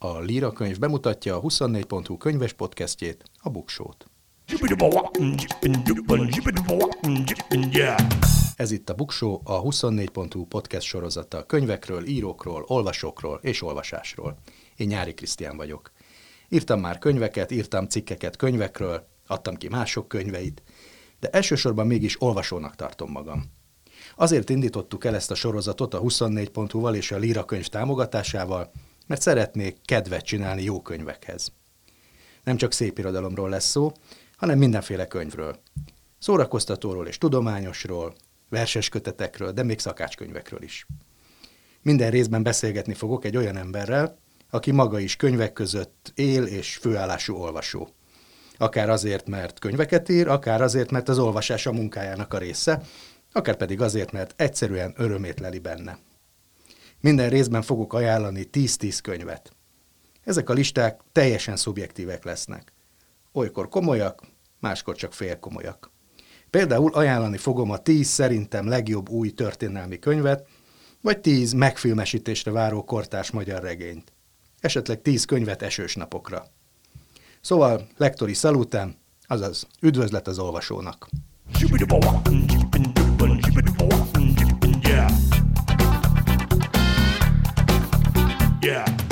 Líra könyv bemutatja a 24.hu könyves podcastjét, a Buksót. Ez itt a Buksó, a 24.hu podcast sorozata könyvekről, írókról, olvasókról és olvasásról. Én Nyári Krisztián vagyok. Írtam már könyveket, írtam cikkeket könyvekről, adtam ki mások könyveit, de elsősorban mégis olvasónak tartom magam. Azért indítottuk el ezt a sorozatot a 24.hu-val és a Líra könyv támogatásával, mert szeretnék kedvet csinálni jó könyvekhez. Nem csak szép irodalomról lesz szó, hanem mindenféle könyvről. Szórakoztatóról és tudományosról, verses kötetekről, de még szakácskönyvekről is. Minden részben beszélgetni fogok egy olyan emberrel, aki maga is könyvek között él és főállású olvasó. Akár azért, mert könyveket ír, akár azért, mert az olvasás a munkájának a része, akár pedig azért, mert egyszerűen örömét leli benne. Minden részben fogok ajánlani 10-10 könyvet. Ezek a listák teljesen szubjektívek lesznek. Olykor komolyak, máskor csak félkomolyak. Például ajánlani fogom a 10 szerintem legjobb új történelmi könyvet, vagy 10 megfilmesítésre váró kortás magyar regényt. Esetleg 10 könyvet esős napokra. Szóval lektori szalután, azaz üdvözlet az olvasónak. Yeah.